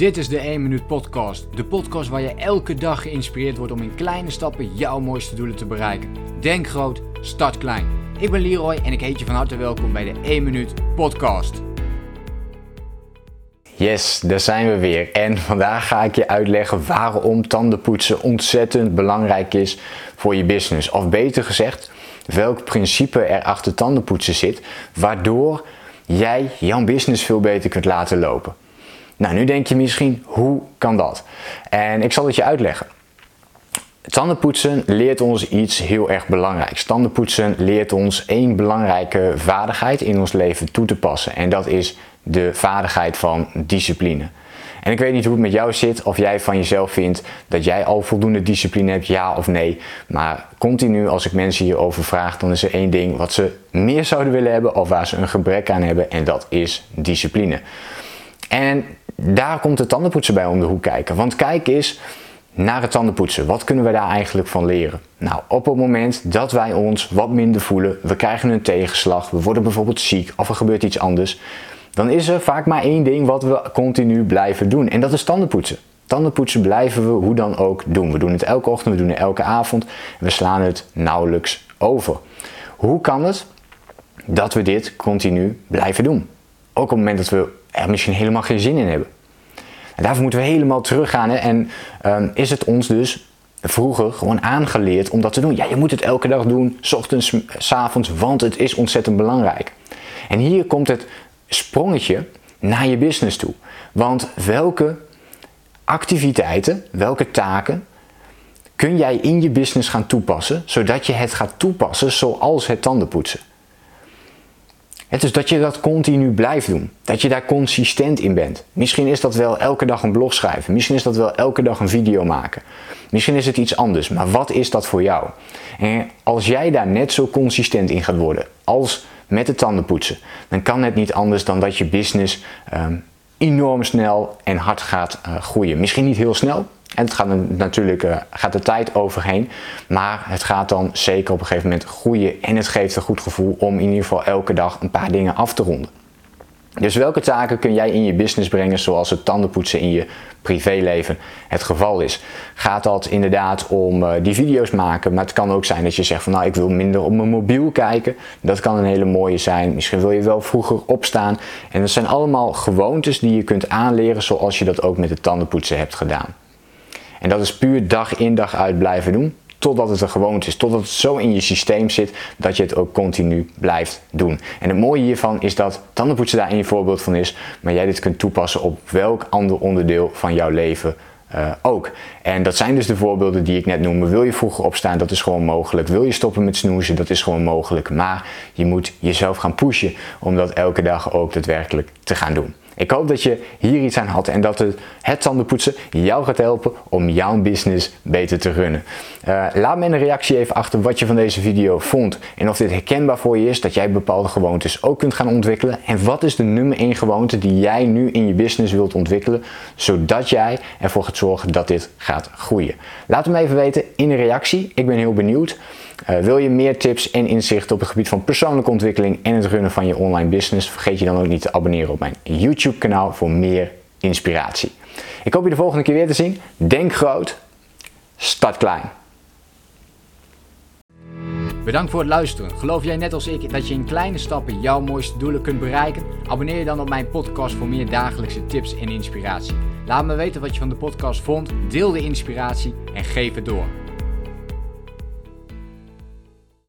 Dit is de 1 Minuut Podcast. De podcast waar je elke dag geïnspireerd wordt om in kleine stappen jouw mooiste doelen te bereiken. Denk groot, start klein. Ik ben Leroy en ik heet je van harte welkom bij de 1 Minuut Podcast. Yes, daar zijn we weer. En vandaag ga ik je uitleggen waarom tandenpoetsen ontzettend belangrijk is voor je business. Of beter gezegd, welk principe er achter tandenpoetsen zit, waardoor jij jouw business veel beter kunt laten lopen. Nou, nu denk je misschien, hoe kan dat? En ik zal het je uitleggen. Tandenpoetsen leert ons iets heel erg belangrijks. Tandenpoetsen leert ons één belangrijke vaardigheid in ons leven toe te passen. En dat is de vaardigheid van discipline. En ik weet niet hoe het met jou zit, of jij van jezelf vindt dat jij al voldoende discipline hebt, ja of nee. Maar continu als ik mensen hierover vraag, dan is er één ding wat ze meer zouden willen hebben of waar ze een gebrek aan hebben en dat is discipline. En daar komt de tandenpoetsen bij om de hoek kijken. Want kijk eens naar het tandenpoetsen. Wat kunnen we daar eigenlijk van leren? Nou, op het moment dat wij ons wat minder voelen, we krijgen een tegenslag, we worden bijvoorbeeld ziek of er gebeurt iets anders, dan is er vaak maar één ding wat we continu blijven doen. En dat is tandenpoetsen. Tandenpoetsen blijven we hoe dan ook doen. We doen het elke ochtend, we doen het elke avond. We slaan het nauwelijks over. Hoe kan het dat we dit continu blijven doen? Ook op het moment dat we er misschien helemaal geen zin in hebben. En daarvoor moeten we helemaal teruggaan. Hè? En um, is het ons dus vroeger gewoon aangeleerd om dat te doen? Ja, je moet het elke dag doen, s ochtends, s avonds, want het is ontzettend belangrijk. En hier komt het sprongetje naar je business toe. Want welke activiteiten, welke taken kun jij in je business gaan toepassen, zodat je het gaat toepassen zoals het tandenpoetsen? Het is dat je dat continu blijft doen. Dat je daar consistent in bent. Misschien is dat wel elke dag een blog schrijven. Misschien is dat wel elke dag een video maken. Misschien is het iets anders. Maar wat is dat voor jou? En als jij daar net zo consistent in gaat worden als met de tanden poetsen, dan kan het niet anders dan dat je business um, enorm snel en hard gaat uh, groeien. Misschien niet heel snel, en het gaat natuurlijk uh, gaat de tijd overheen. Maar het gaat dan zeker op een gegeven moment groeien. En het geeft een goed gevoel om in ieder geval elke dag een paar dingen af te ronden. Dus welke taken kun jij in je business brengen zoals het tandenpoetsen in je privéleven het geval is? Gaat dat inderdaad om uh, die video's maken? Maar het kan ook zijn dat je zegt van nou ik wil minder op mijn mobiel kijken. Dat kan een hele mooie zijn. Misschien wil je wel vroeger opstaan. En dat zijn allemaal gewoontes die je kunt aanleren zoals je dat ook met het tandenpoetsen hebt gedaan. En dat is puur dag in dag uit blijven doen. Totdat het een gewoonte is. Totdat het zo in je systeem zit dat je het ook continu blijft doen. En het mooie hiervan is dat tandenpoetsen daar een voorbeeld van is. Maar jij dit kunt toepassen op welk ander onderdeel van jouw leven uh, ook. En dat zijn dus de voorbeelden die ik net noemde. Wil je vroeger opstaan? Dat is gewoon mogelijk. Wil je stoppen met snoezen? Dat is gewoon mogelijk. Maar je moet jezelf gaan pushen om dat elke dag ook daadwerkelijk te gaan doen. Ik hoop dat je hier iets aan had en dat het, het tandenpoetsen jou gaat helpen om jouw business beter te runnen. Uh, laat me een reactie even achter wat je van deze video vond en of dit herkenbaar voor je is dat jij bepaalde gewoontes ook kunt gaan ontwikkelen. En wat is de nummer 1 gewoonte die jij nu in je business wilt ontwikkelen, zodat jij ervoor gaat zorgen dat dit gaat groeien. Laat me even weten in een reactie. Ik ben heel benieuwd. Uh, wil je meer tips en inzichten op het gebied van persoonlijke ontwikkeling en het runnen van je online business? Vergeet je dan ook niet te abonneren op mijn YouTube kanaal voor meer inspiratie. Ik hoop je de volgende keer weer te zien. Denk groot, start klein. Bedankt voor het luisteren. Geloof jij net als ik dat je in kleine stappen jouw mooiste doelen kunt bereiken? Abonneer je dan op mijn podcast voor meer dagelijkse tips en inspiratie. Laat me weten wat je van de podcast vond, deel de inspiratie en geef het door.